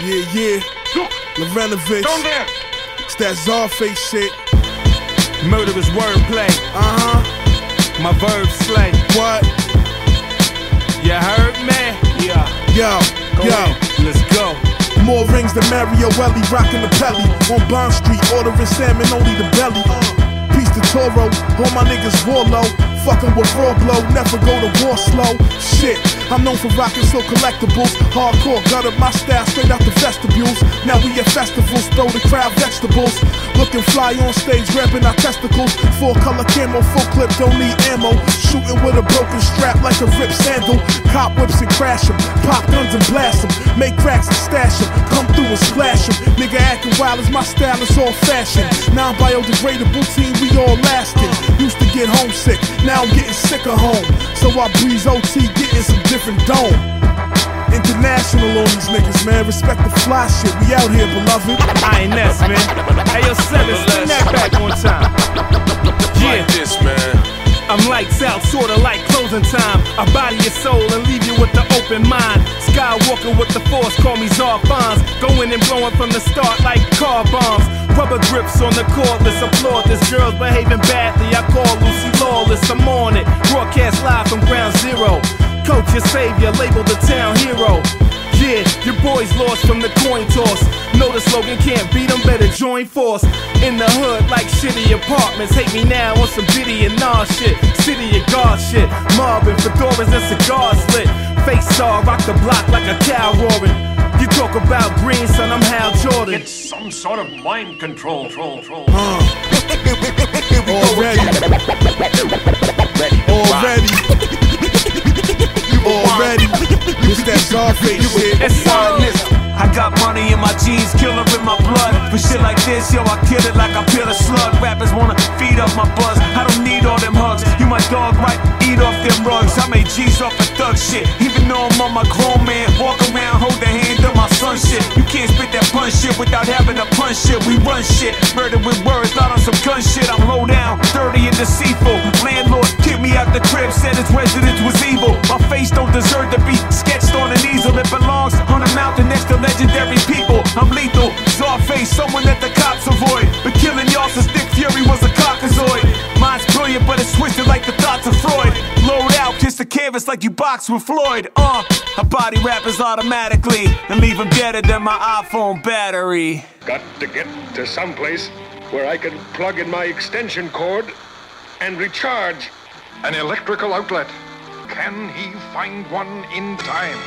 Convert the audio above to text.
Yeah, yeah. Lorenovich. there. It's that Czarface shit. Murder Murderous wordplay. Uh huh. My verb slay. What? You heard me? Yeah. Yo, Go yo. in. Let's go. More rings than Mario Welly, rocking the pelly. On Bond Street, ordering salmon, only the belly. Uh. To Toro, all my niggas warlow. Fucking with raw blow, never go to war slow. Shit, I'm known for rocking so collectibles. Hardcore, gutted my style straight out the vestibules. Now we at festivals, throw the crowd vegetables. Looking fly on stage, rapping our testicles. Four color camo, full clip, don't need ammo. Shooting with a broken strap like a ripped sandal. Cop whips and crash 'em, pop guns and blast 'em. Make cracks and stash 'em, come through and splash 'em. Nigga acting wild as my style is all fashion. I'm biodegradable team, we all lasting. Used to get homesick, now I'm getting sick of home. So I breeze OT, getting some different dome. International on these niggas, man. Respect the fly shit. We out here, beloved. i INS, man. Hey, yo, Sellers, spin that back one time. Yeah. Like this, man. I'm lights out, sorta like closing time. I body your soul and leave you with the open mind. Skywalker with the force, call me Czar Fonz. Going and blowing from the start like car bombs. Rubber grips on the cordless, applaud this. Girls behaving badly, I call Lucy Lawless. I'm on it, broadcast live from ground zero. Coach your savior, label the town hero. Yeah, your boys lost from the coin toss. Know the slogan can't beat them, better join force. In the hood, like shitty apartments. Hate me now on some Diddy and Nas shit. City of God shit. Mobbing, fedoras and cigars lit. Face saw, rock the block like a cow roaring. You talk about green, son, I'm Hal Jordan. It's some sort of mind control. Control. Control. Uh, already. Already. Czarface shit. It's. I got money in my jeans, killer in my blood. For shit like this, yo, I kill it like I peel a slug. Rappers wanna feed up my buzz. I don't need all them hugs. You my dog, right? Eat off them rugs. I made G's off of thug shit. Even though I'm on my grown man, walk around, hold the hand of my son shit. You can't spit that punch shit without having a punch shit. We run shit, murder with words, not on some gun shit. I'm Someone that the cops avoid. But killing y'all since Nick Fury was a cockazoid. Mine's brilliant, but it's twisted like the thoughts of Freud. Load out, kiss the canvas like you box with Floyd. Uh, I body rappers automatically and leave them deader than my iPhone battery. Got to get to someplace where I can plug in my extension cord and recharge an electrical outlet. Can he find one in time?